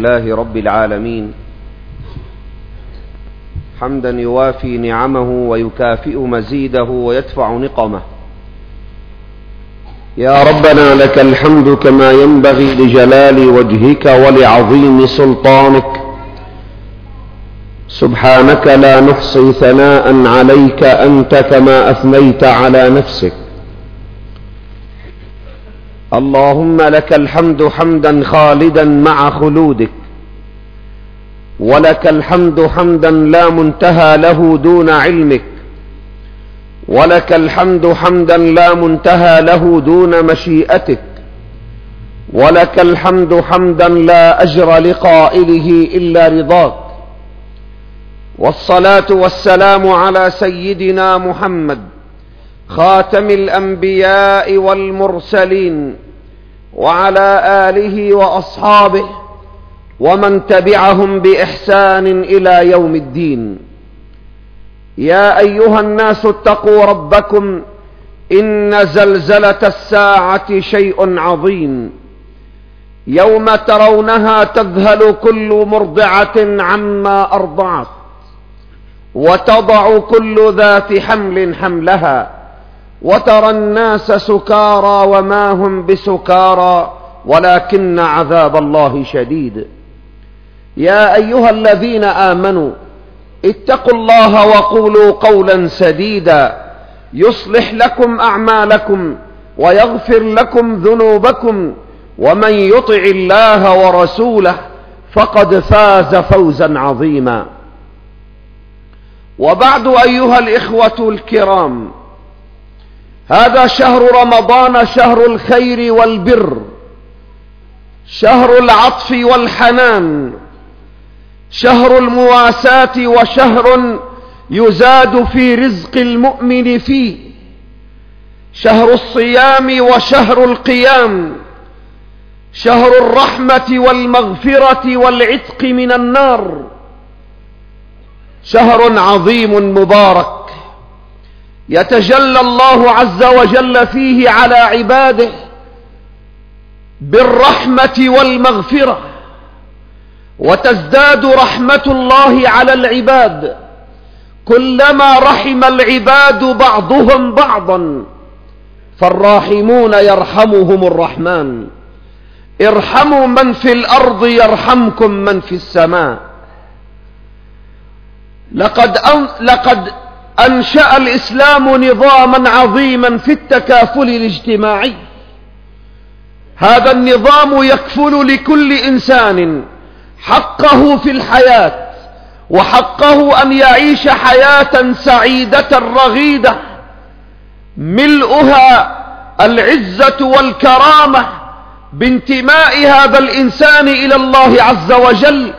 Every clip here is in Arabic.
الله رب العالمين. حمدا يوافي نعمه ويكافئ مزيده ويدفع نقمه. يا ربنا لك الحمد كما ينبغي لجلال وجهك ولعظيم سلطانك. سبحانك لا نحصي ثناء عليك أنت كما أثنيت على نفسك. اللهم لك الحمد حمدا خالدا مع خلودك ولك الحمد حمدا لا منتهى له دون علمك ولك الحمد حمدا لا منتهى له دون مشيئتك ولك الحمد حمدا لا أجر لقائله إلا رضاك. والصلاة والسلام على سيدنا محمد خاتم الأنبياء والمرسلين وعلى آله وأصحابه ومن تبعهم بإحسان إلى يوم الدين. يا أيها الناس اتقوا ربكم إن زلزلة الساعة شيء عظيم. يوم ترونها تذهل كل مرضعة عما أرضعت وتضع كل ذات حمل حملها. وترى الناس سكارى وما هم بسكارى ولكن عذاب الله شديد. يا أيها الذين آمنوا اتقوا الله وقولوا قولا سديدا. يصلح لكم أعمالكم ويغفر لكم ذنوبكم. ومن يطع الله ورسوله فقد فاز فوزا عظيما. وبعد أيها الإخوة الكرام هذا شهر رمضان شهر الخير والبر شهر العطف والحنان شهر المواساة وشهر يزاد في رزق المؤمن فيه شهر الصيام وشهر القيام شهر الرحمة والمغفرة والعتق من النار شهر عظيم مبارك. يتجلى الله عز وجل فيه على عباده بالرحمة والمغفرة وتزداد رحمة الله على العباد. كلما رحم العباد بعضهم بعضا فالراحمون يرحمهم الرحمن. ارحموا من في الأرض يرحمكم من في السماء. لقد, أن لقد أنشأ الإسلام نظاما عظيما في التكافل الاجتماعي. هذا النظام يكفل لكل إنسان حقه في الحياة وحقه أن يعيش حياة سعيدة رغيدة. ملؤها العزة والكرامة بانتماء هذا الإنسان إلى الله عز وجل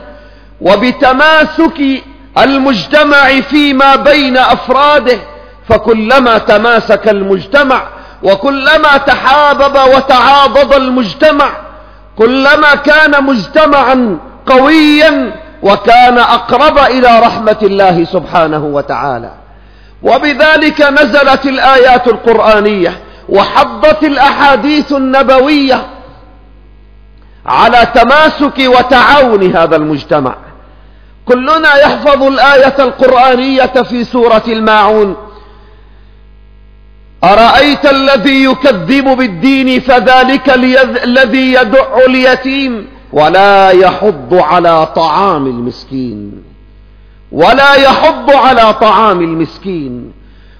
وبتماسك المجتمع فيما بين أفراده فكلما تماسك المجتمع وكلما تحابب وتعاضد المجتمع كلما كان مجتمعا قويا وكان أقرب إلى رحمة الله سبحانه وتعالى. وبذلك نزلت الآيات القرآنية وحضت الأحاديث النبوية على تماسك وتعاون هذا المجتمع. كلنا يحفظ الآية القرآنية في سورة الماعون. أرأيت الذي يكذب بالدين فذلك الذي يدع اليتيم ولا يحض على طعام المسكين. ولا يحض على طعام المسكين.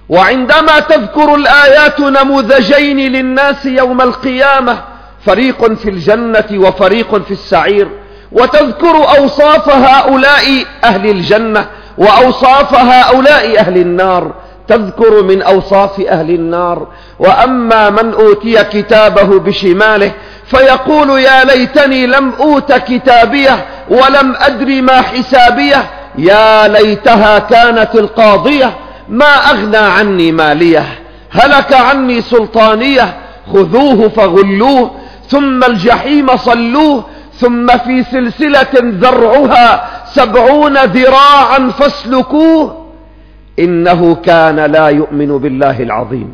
وعندما تذكر الآيات نموذجين للناس يوم القيامة فريق في الجنة وفريق في السعير وتذكر أوصاف هؤلاء أهل الجنة وأوصاف هؤلاء أهل النار. تذكر من أوصاف أهل النار. وأما من أوتي كتابه بشماله فيقول يا ليتني لم أوت كتابيه ولم أدر ما حسابيه. يا ليتها كانت القاضية ما أغنى عني ماليه. هلك عني سلطانيه خذوه فغلوه ثم الجحيم صلوه ثم في سلسلة ذرعها سبعون ذراعا فاسلكوه. إنه كان لا يؤمن بالله العظيم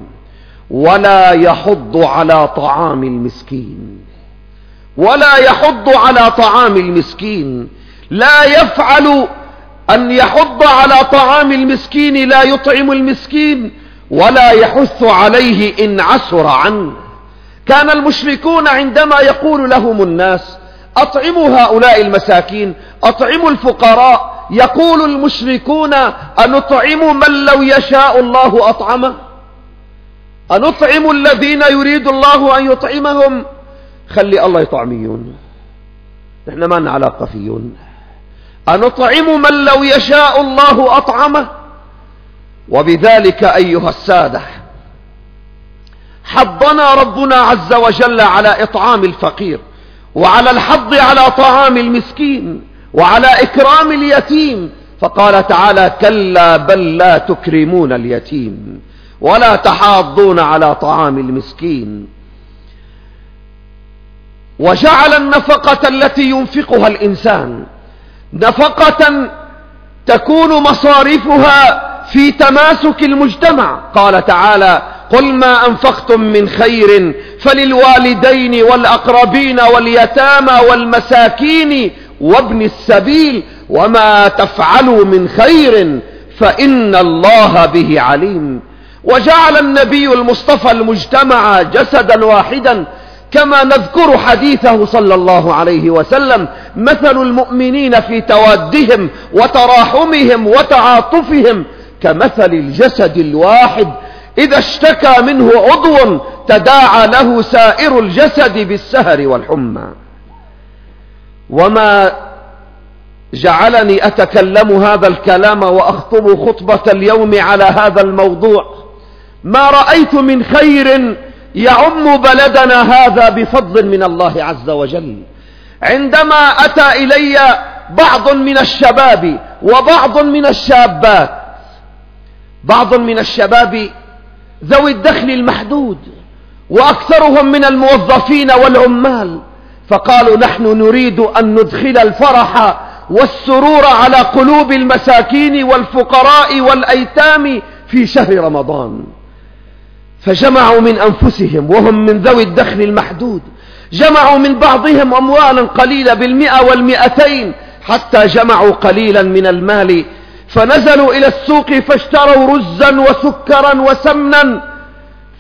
ولا يحض على طعام المسكين. ولا يحض على طعام المسكين. لا يفعل أن يحض على طعام المسكين لا يطعم المسكين ولا يحث عليه إن عسر عنه. كان المشركون عندما يقول لهم الناس أطعموا هؤلاء المساكين أطعموا الفقراء يقول المشركون أنطعم من لو يشاء الله أطعمه؟ أنطعم الذين يريد الله أن يطعمهم؟ خلي الله يطعميون. نحن ما لنا علاقة فيون أنطعم من لو يشاء الله أطعمه؟ وبذلك أيها السادة حضنا ربنا عز وجل على إطعام الفقير. وعلى الحض على طعام المسكين وعلى إكرام اليتيم فقال تعالى كلا بل لا تكرمون اليتيم ولا تحاضون على طعام المسكين. وجعل النفقة التي ينفقها الإنسان نفقة تكون مصارفها في تماسك المجتمع. قال تعالى قل ما أنفقتم من خير فللوالدين والأقربين واليتامى والمساكين وابن السبيل وما تفعلوا من خير فإن الله به عليم. وجعل النبي المصطفى المجتمع جسدا واحدا كما نذكر حديثه صلى الله عليه وسلم مثل المؤمنين في توادهم وتراحمهم وتعاطفهم كمثل الجسد الواحد إذا اشتكى منه عضو تداعى له سائر الجسد بالسهر والحمى. وما جعلني أتكلم هذا الكلام وأخطب خطبة اليوم على هذا الموضوع. ما رأيت من خير يعم بلدنا هذا بفضل من الله عز وجل. عندما أتى إلي بعض من الشباب وبعض من الشابات بعض من الشباب ذوي الدخل المحدود وأكثرهم من الموظفين والعمال. فقالوا نحن نريد أن ندخل الفرح والسرور على قلوب المساكين والفقراء والأيتام في شهر رمضان. فجمعوا من أنفسهم وهم من ذوي الدخل المحدود. جمعوا من بعضهم أموالا قليلة بالمئة والمئتين حتى جمعوا قليلا من المال فنزلوا إلى السوق فاشتروا رزا وسكرا وسمنا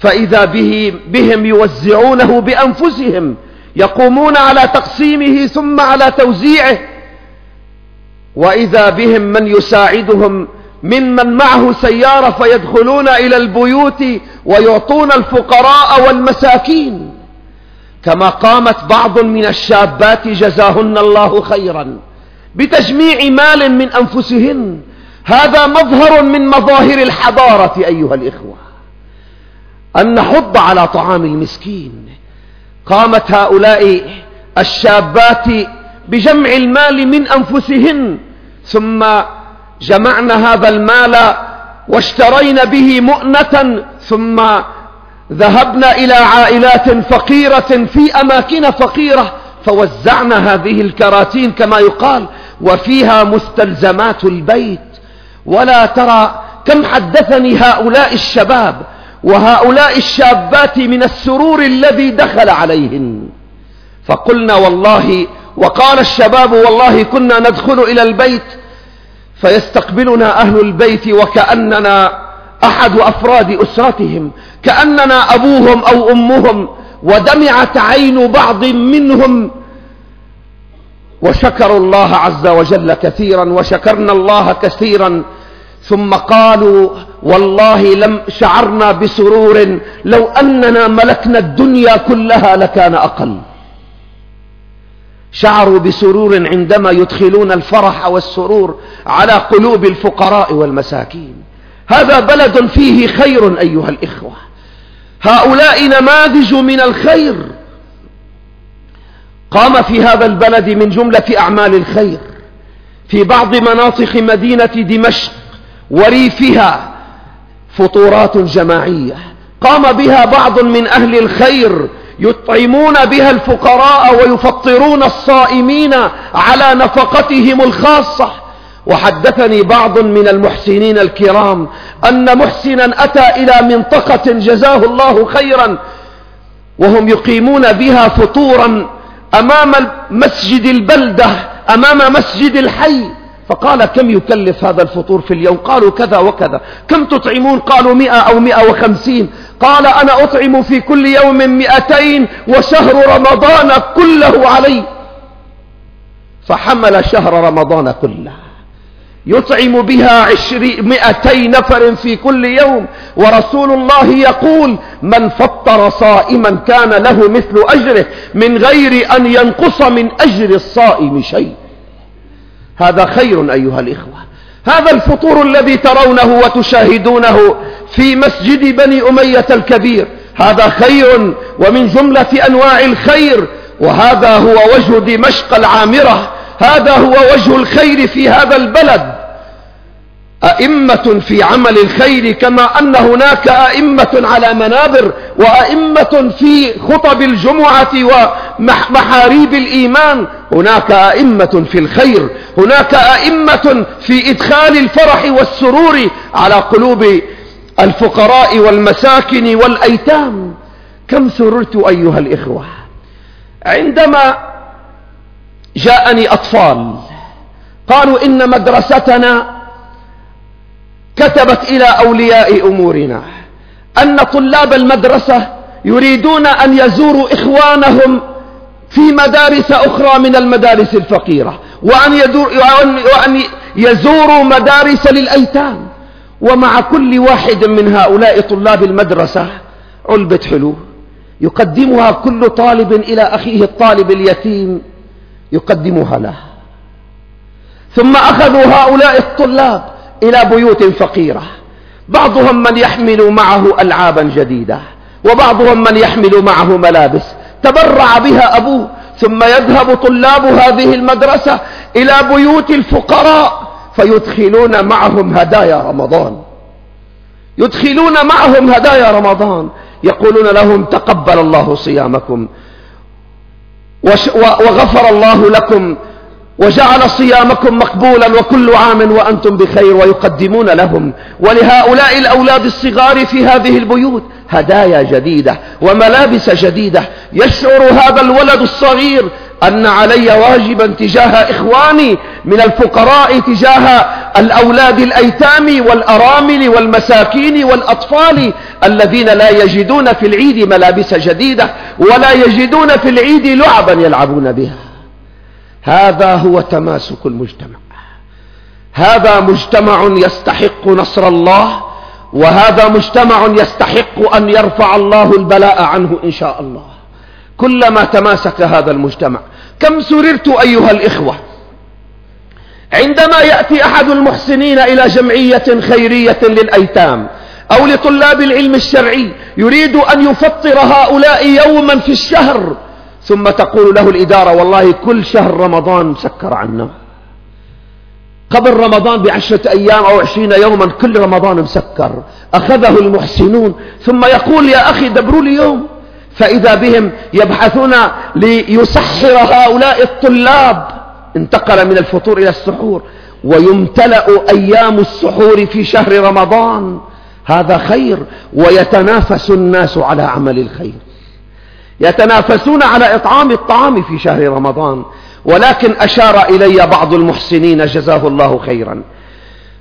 فإذا به بهم يوزعونه بأنفسهم يقومون على تقسيمه ثم على توزيعه وإذا بهم من يساعدهم ممن معه سيارة فيدخلون إلى البيوت ويعطون الفقراء والمساكين كما قامت بعض من الشابات جزاهن الله خيرا بتجميع مال من أنفسهن هذا مظهر من مظاهر الحضارة أيها الإخوة. أن نحض على طعام المسكين. قامت هؤلاء الشابات بجمع المال من أنفسهن. ثم جمعنا هذا المال واشترينا به مؤنة. ثم ذهبنا إلى عائلات فقيرة في أماكن فقيرة. فوزعنا هذه الكراتين كما يقال. وفيها مستلزمات البيت. ولا ترى كم حدثني هؤلاء الشباب وهؤلاء الشابات من السرور الذي دخل عليهن. فقلنا والله وقال الشباب والله كنا ندخل إلى البيت فيستقبلنا أهل البيت وكأننا أحد أفراد أسرتهم كأننا أبوهم أو أمهم ودمعت عين بعض منهم. وشكروا الله عز وجل كثيرا وشكرنا الله كثيرا ثم قالوا والله لم شعرنا بسرور لو أننا ملكنا الدنيا كلها لكان أقل. شعروا بسرور عندما يدخلون الفرح والسرور على قلوب الفقراء والمساكين. هذا بلد فيه خير أيها الإخوة. هؤلاء نماذج من الخير. قام في هذا البلد من جملة أعمال الخير. في بعض مناطق مدينة دمشق وريفها فطورات جماعية. قام بها بعض من أهل الخير يطعمون بها الفقراء ويفطرون الصائمين على نفقتهم الخاصة. وحدثني بعض من المحسنين الكرام أن محسنا أتى إلى منطقة جزاه الله خيرا وهم يقيمون بها فطورا أمام مسجد البلدة أمام مسجد الحي. فقال كم يكلف هذا الفطور في اليوم؟ قالوا كذا وكذا. كم تطعمون؟ قالوا مئة أو مئة وخمسين. قال أنا أطعم في كل يوم مئتين وشهر رمضان كله علي. فحمل شهر رمضان كله. يطعم بها عشري مئتي نفر في كل يوم. ورسول الله يقول من فطر صائما كان له مثل أجره من غير أن ينقص من أجر الصائم شيء. هذا خير أيها الإخوة. هذا الفطور الذي ترونه وتشاهدونه في مسجد بني أمية الكبير. هذا خير ومن جملة أنواع الخير. وهذا هو وجه دمشق العامرة. هذا هو وجه الخير في هذا البلد. أئمة في عمل الخير كما أن هناك أئمة على منابر وأئمة في خطب الجمعة ومحاريب الإيمان. هناك أئمة في الخير هناك أئمة في إدخال الفرح والسرور على قلوب الفقراء والمساكن والأيتام. كم سررت أيها الإخوة؟ عندما جاءني أطفال قالوا إن مدرستنا كتبت إلى أولياء أمورنا أن طلاب المدرسة يريدون أن يزوروا إخوانهم في مدارس أخرى من المدارس الفقيرة وأن, يدور وأن يزوروا مدارس للأيتام. ومع كل واحد من هؤلاء طلاب المدرسة علبة حلو. يقدمها كل طالب إلى أخيه الطالب اليتيم يقدمها له. ثم أخذوا هؤلاء الطلاب إلى بيوت فقيرة. بعضهم من يحمل معه ألعابا جديدة وبعضهم من يحمل معه ملابس. تبرع بها أبوه ثم يذهب طلاب هذه المدرسة إلى بيوت الفقراء فيدخلون معهم هدايا رمضان. يدخلون معهم هدايا رمضان. يقولون لهم تقبل الله صيامكم وغفر الله لكم وجعل صيامكم مقبولا وكل عام وأنتم بخير ويقدمون لهم. ولهؤلاء الأولاد الصغار في هذه البيوت هدايا جديدة وملابس جديدة. يشعر هذا الولد الصغير أن علي واجبا تجاه إخواني من الفقراء تجاه الأولاد الأيتام والأرامل والمساكين والأطفال الذين لا يجدون في العيد ملابس جديدة ولا يجدون في العيد لعبا يلعبون بها. هذا هو تماسك المجتمع. هذا مجتمع يستحق نصر الله وهذا مجتمع يستحق أن يرفع الله البلاء عنه إن شاء الله. كلما تماسك هذا المجتمع كم سررت أيها الإخوة؟ عندما يأتي أحد المحسنين إلى جمعية خيرية للأيتام أو لطلاب العلم الشرعي يريد أن يفطر هؤلاء يوما في الشهر ثم تقول له الإدارة والله كل شهر رمضان مسكر عنا قبل رمضان بعشرة أيام أو عشرين يوما كل رمضان مسكر. أخذه المحسنون. ثم يقول يا أخي دبروا لي يوم فإذا بهم يبحثون ليسحر هؤلاء الطلاب. انتقل من الفطور إلى السحور. ويمتلأ أيام السحور في شهر رمضان. هذا خير. ويتنافس الناس على عمل الخير. يتنافسون على إطعام الطعام في شهر رمضان. ولكن أشار إلي بعض المحسنين جزاه الله خيرا.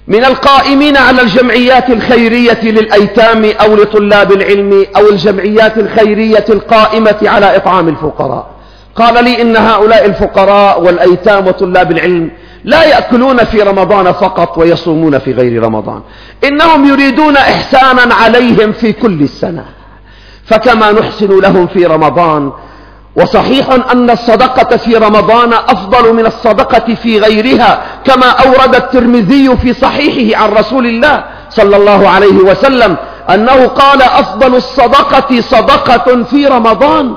من القائمين على الجمعيات الخيرية للأيتام أو لطلاب العلم أو الجمعيات الخيرية القائمة على إطعام الفقراء. قال لي إن هؤلاء الفقراء والأيتام وطلاب العلم لا يأكلون في رمضان فقط ويصومون في غير رمضان. إنهم يريدون إحسانا عليهم في كل السنة. فكما نحسن لهم في رمضان. وصحيح أن الصدقة في رمضان أفضل من الصدقة في غيرها كما أورد الترمذي في صحيحه عن رسول الله صلى الله عليه وسلم أنه قال أفضل الصدقة صدقة في رمضان.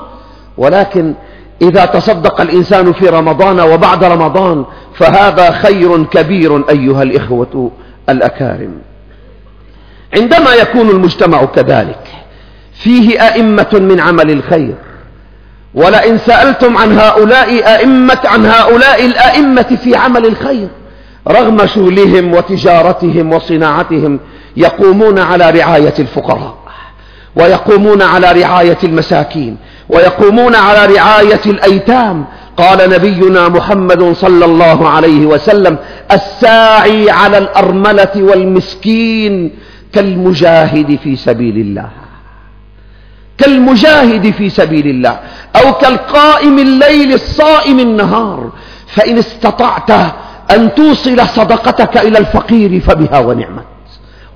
ولكن إذا تصدق الإنسان في رمضان وبعد رمضان فهذا خير كبير أيها الإخوة الأكارم. عندما يكون المجتمع كذلك فيه أئمة من عمل الخير. ولئن سألتم عن هؤلاء أئمة عن هؤلاء الأئمة في عمل الخير رغم شغلهم وتجارتهم وصناعتهم يقومون على رعاية الفقراء ويقومون على رعاية المساكين ويقومون على رعاية الأيتام. قال نبينا محمد صلى الله عليه وسلم الساعي على الأرملة والمسكين كالمجاهد في سبيل الله. كالمجاهد في سبيل الله أو كالقائم الليل الصائم النهار فإن استطعت أن توصل صدقتك إلى الفقير فبها ونعمت.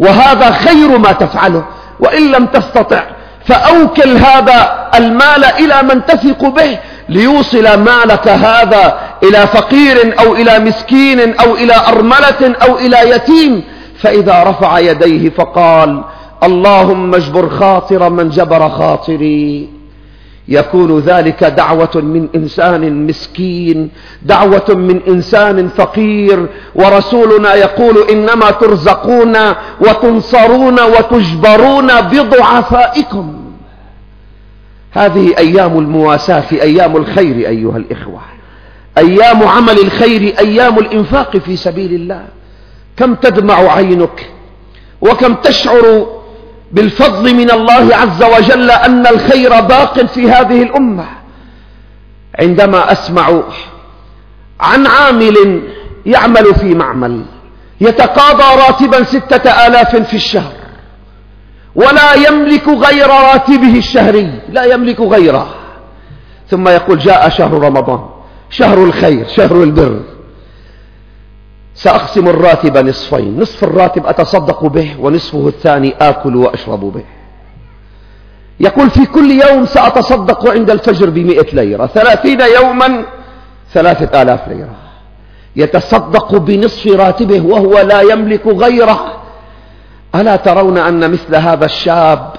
وهذا خير ما تفعله وإن لم تستطع فأوكل هذا المال إلى من تثق به ليوصل مالك هذا إلى فقير أو إلى مسكين أو إلى أرملة أو إلى يتيم فإذا رفع يديه فقال اللهم اجبر خاطر من جبر خاطري. يكون ذلك دعوة من إنسان مسكين دعوة من إنسان فقير. ورسولنا يقول إنما ترزقون وتنصرون وتجبرون بضعفائكم. هذه أيام المواساة أيام الخير أيها الإخوة. أيام عمل الخير أيام الإنفاق في سبيل الله. كم تدمع عينك؟ وكم تشعر بالفضل من الله عز وجل أن الخير باق في هذه الأمة. عندما أسمع عن عامل يعمل في معمل يتقاضى راتبا ستة آلاف في الشهر ولا يملك غير راتبه الشهري لا يملك غيره. ثم يقول جاء شهر رمضان شهر الخير شهر البر. سأقسم الراتب نصفين. نصف الراتب أتصدق به ونصفه الثاني آكل وأشرب به. يقول في كل يوم سأتصدق عند الفجر بمئة ليرة. ثلاثين يوما ثلاثة آلاف ليرة. يتصدق بنصف راتبه وهو لا يملك غيره. ألا ترون أن مثل هذا الشاب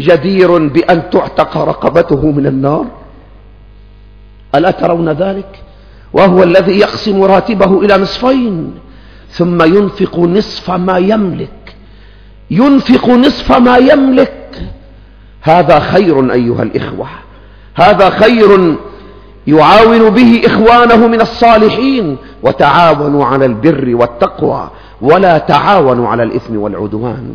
جدير بأن تعتق رقبته من النار؟ ألا ترون ذلك؟ وهو الذي يقسم راتبه إلى نصفين ثم ينفق نصف ما يملك. ينفق نصف ما يملك. هذا خير أيها الإخوة. هذا خير يعاون به إخوانه من الصالحين. وتعاونوا على البر والتقوى ولا تعاونوا على الإثم والعدوان.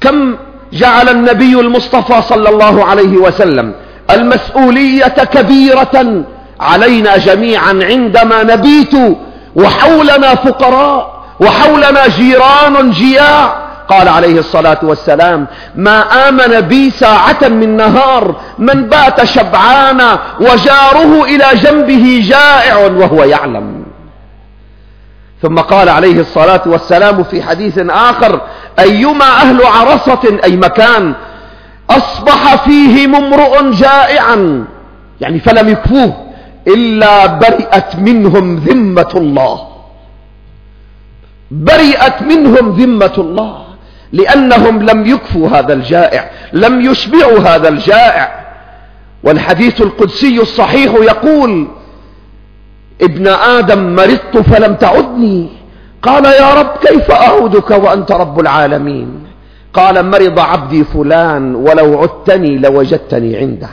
كم جعل النبي المصطفى صلى الله عليه وسلم المسؤولية كبيرة علينا جميعا عندما نبيت وحولنا فقراء وحولنا جيران جياع. قال عليه الصلاة والسلام ما آمن بي ساعة من نهار من بات شبعانا وجاره إلى جنبه جائع وهو يعلم. ثم قال عليه الصلاة والسلام في حديث آخر أيما أهل عرصة أي مكان أصبح فيهم امرؤ جائعا. يعني فلم يكفوه. إلا برئت منهم ذمة الله. برئت منهم ذمة الله. لأنهم لم يكفوا هذا الجائع لم يشبعوا هذا الجائع. والحديث القدسي الصحيح يقول ابن آدم مرضت فلم تعدني. قال يا رب كيف أعودك وأنت رب العالمين؟ قال مرض عبدي فلان ولو عدتني لوجدتني عنده.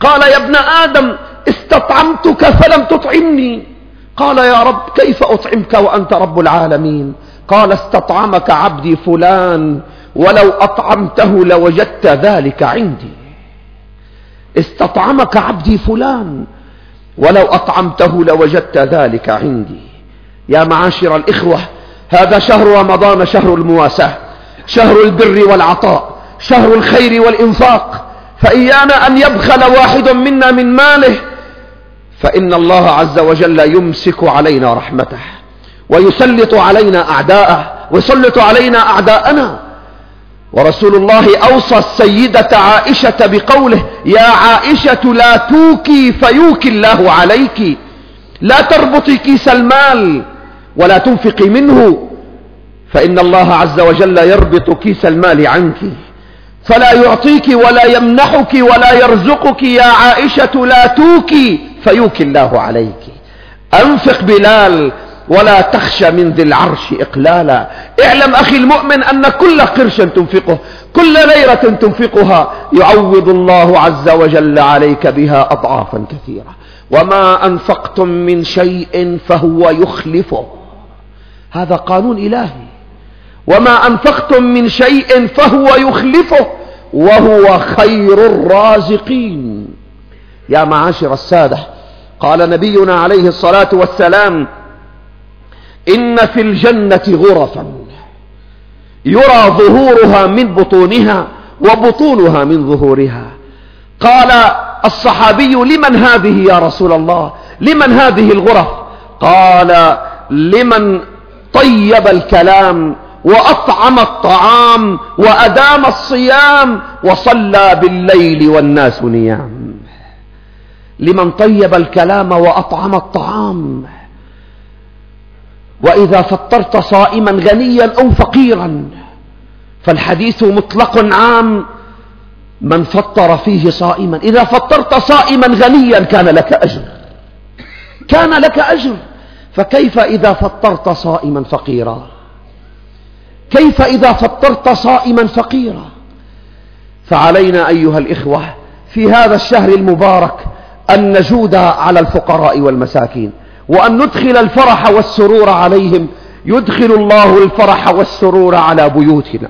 قال يا ابن آدم استطعمتك فلم تطعمني. قال يا رب كيف أطعمك وأنت رب العالمين؟ قال استطعمك عبدي فلان ولو أطعمته لوجدت ذلك عندي. استطعمك عبدي فلان ولو أطعمته لوجدت ذلك عندي. يا معاشر الإخوة هذا شهر رمضان شهر المواساة شهر البر والعطاء شهر الخير والإنفاق. فإيانا أن يبخل واحد منا من ماله فإن الله عز وجل يمسك علينا رحمته ويسلط علينا أعداءه ويسلط علينا أعداءنا. ورسول الله أوصى السيدة عائشة بقوله يا عائشة لا توكي فيوكي الله عليك لا تربطي كيس المال ولا تنفقي منه فإن الله عز وجل يربط كيس المال عنك. فلا يعطيك ولا يمنحك ولا يرزقك يا عائشة لا توكي فيوكي الله عليك. أنفق بلال ولا تخشى من ذي العرش إقلالا. اعلم أخي المؤمن أن كل قرش تنفقه كل ليرة تنفقها. يعوض الله عز وجل عليك بها أضعافا كثيرة. وما أنفقتم من شيء فهو يخلفه. هذا قانون إلهي. وما أنفقتم من شيء فهو يخلفه. وهو خير الرازقين. يا معاشر السادة قال نبينا عليه الصلاة والسلام إن في الجنة غرفا. يرى ظهورها من بطونها وبطونها من ظهورها. قال الصحابي لمن هذه يا رسول الله؟ لمن هذه الغرف؟ قال لمن طيب الكلام وأطعم الطعام وأدام الصيام وصلى بالليل والناس نيام لمن طيب الكلام وأطعم الطعام. وإذا فطرت صائما غنيا أو فقيرا فالحديث مطلق عام. من فطر فيه صائما إذا فطرت صائما غنيا كان لك أجر. كان لك أجر. فكيف إذا فطرت صائما فقيرا؟ كيف إذا فطرت صائما فقيرا؟ فعلينا أيها الإخوة في هذا الشهر المبارك أن نجود على الفقراء والمساكين وأن ندخل الفرح والسرور عليهم. يدخل الله الفرح والسرور على بيوتنا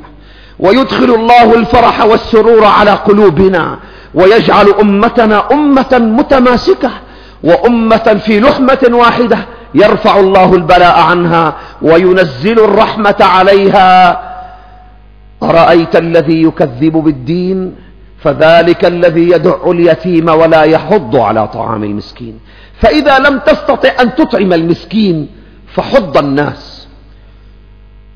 ويدخل الله الفرح والسرور على قلوبنا ويجعل أمتنا أمة متماسكة وأمة في لحمة واحدة يرفع الله البلاء عنها وينزل الرحمة عليها. أرأيت الذي يكذب بالدين؟ فذلك الذي يدع اليتيم ولا يحض على طعام المسكين. فإذا لم تستطع أن تطعم المسكين فحض الناس.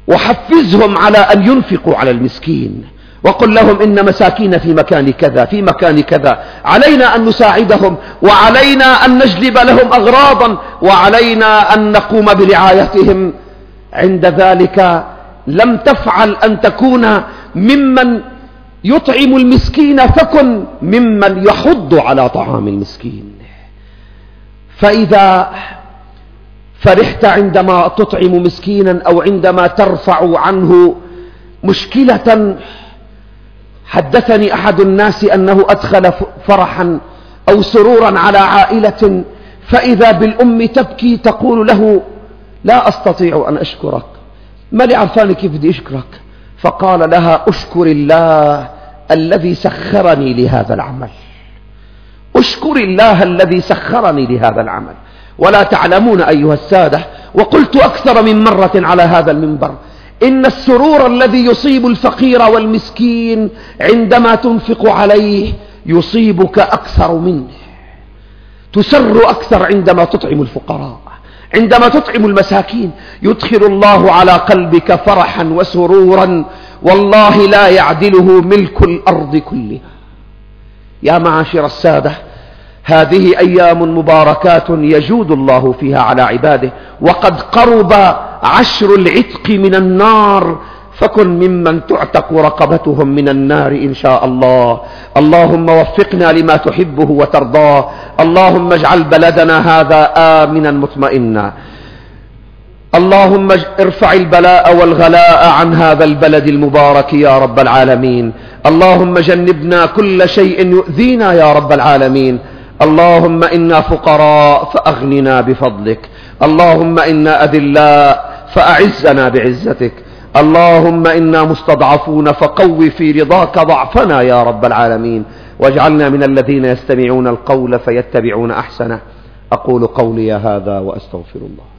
وحفزهم على أن ينفقوا على المسكين. وقل لهم إن مساكين في مكان كذا في مكان كذا. علينا أن نساعدهم وعلينا أن نجلب لهم أغراضا وعلينا أن نقوم برعايتهم. عند ذلك لم تفعل أن تكون ممن يطعم المسكين فكن ممن يحض على طعام المسكين. فإذا فرحت عندما تطعم مسكينا أو عندما ترفع عنه مشكلة حدثني أحد الناس أنه أدخل فرحا أو سرورا على عائلة فإذا بالأم تبكي تقول له لا أستطيع أن أشكرك. ما لي عرفاني كيف بدي أشكرك؟ فقال لها أشكر الله الذي سخرني لهذا العمل. أشكر الله الذي سخرني لهذا العمل. ولا تعلمون أيها السادة وقلت أكثر من مرة على هذا المنبر إن السرور الذي يصيب الفقير والمسكين عندما تنفق عليه يصيبك أكثر منه تسر أكثر عندما تطعم الفقراء. عندما تطعم المساكين يدخل الله على قلبك فرحا وسرورا والله لا يعدله ملك الأرض كلها. يا معاشر السادة هذه أيام مباركات يجود الله فيها على عباده وقد قرب عشر العتق من النار فكن ممن تعتق رقبتهم من النار إن شاء الله. اللهم وفقنا لما تحبه وترضاه. اللهم اجعل بلدنا هذا آمنا مطمئنا. اللهم ارفع البلاء والغلاء عن هذا البلد المبارك يا رب العالمين. اللهم جنبنا كل شيء يؤذينا يا رب العالمين. اللهم إنا فقراء فأغننا بفضلك. اللهم إنا أذلاء فأعزنا بعزتك. اللهم إنا مستضعفون فقو في رضاك ضعفنا يا رب العالمين. واجعلنا من الذين يستمعون القول فيتبعون أحسنه. أقول قولي هذا وأستغفر الله.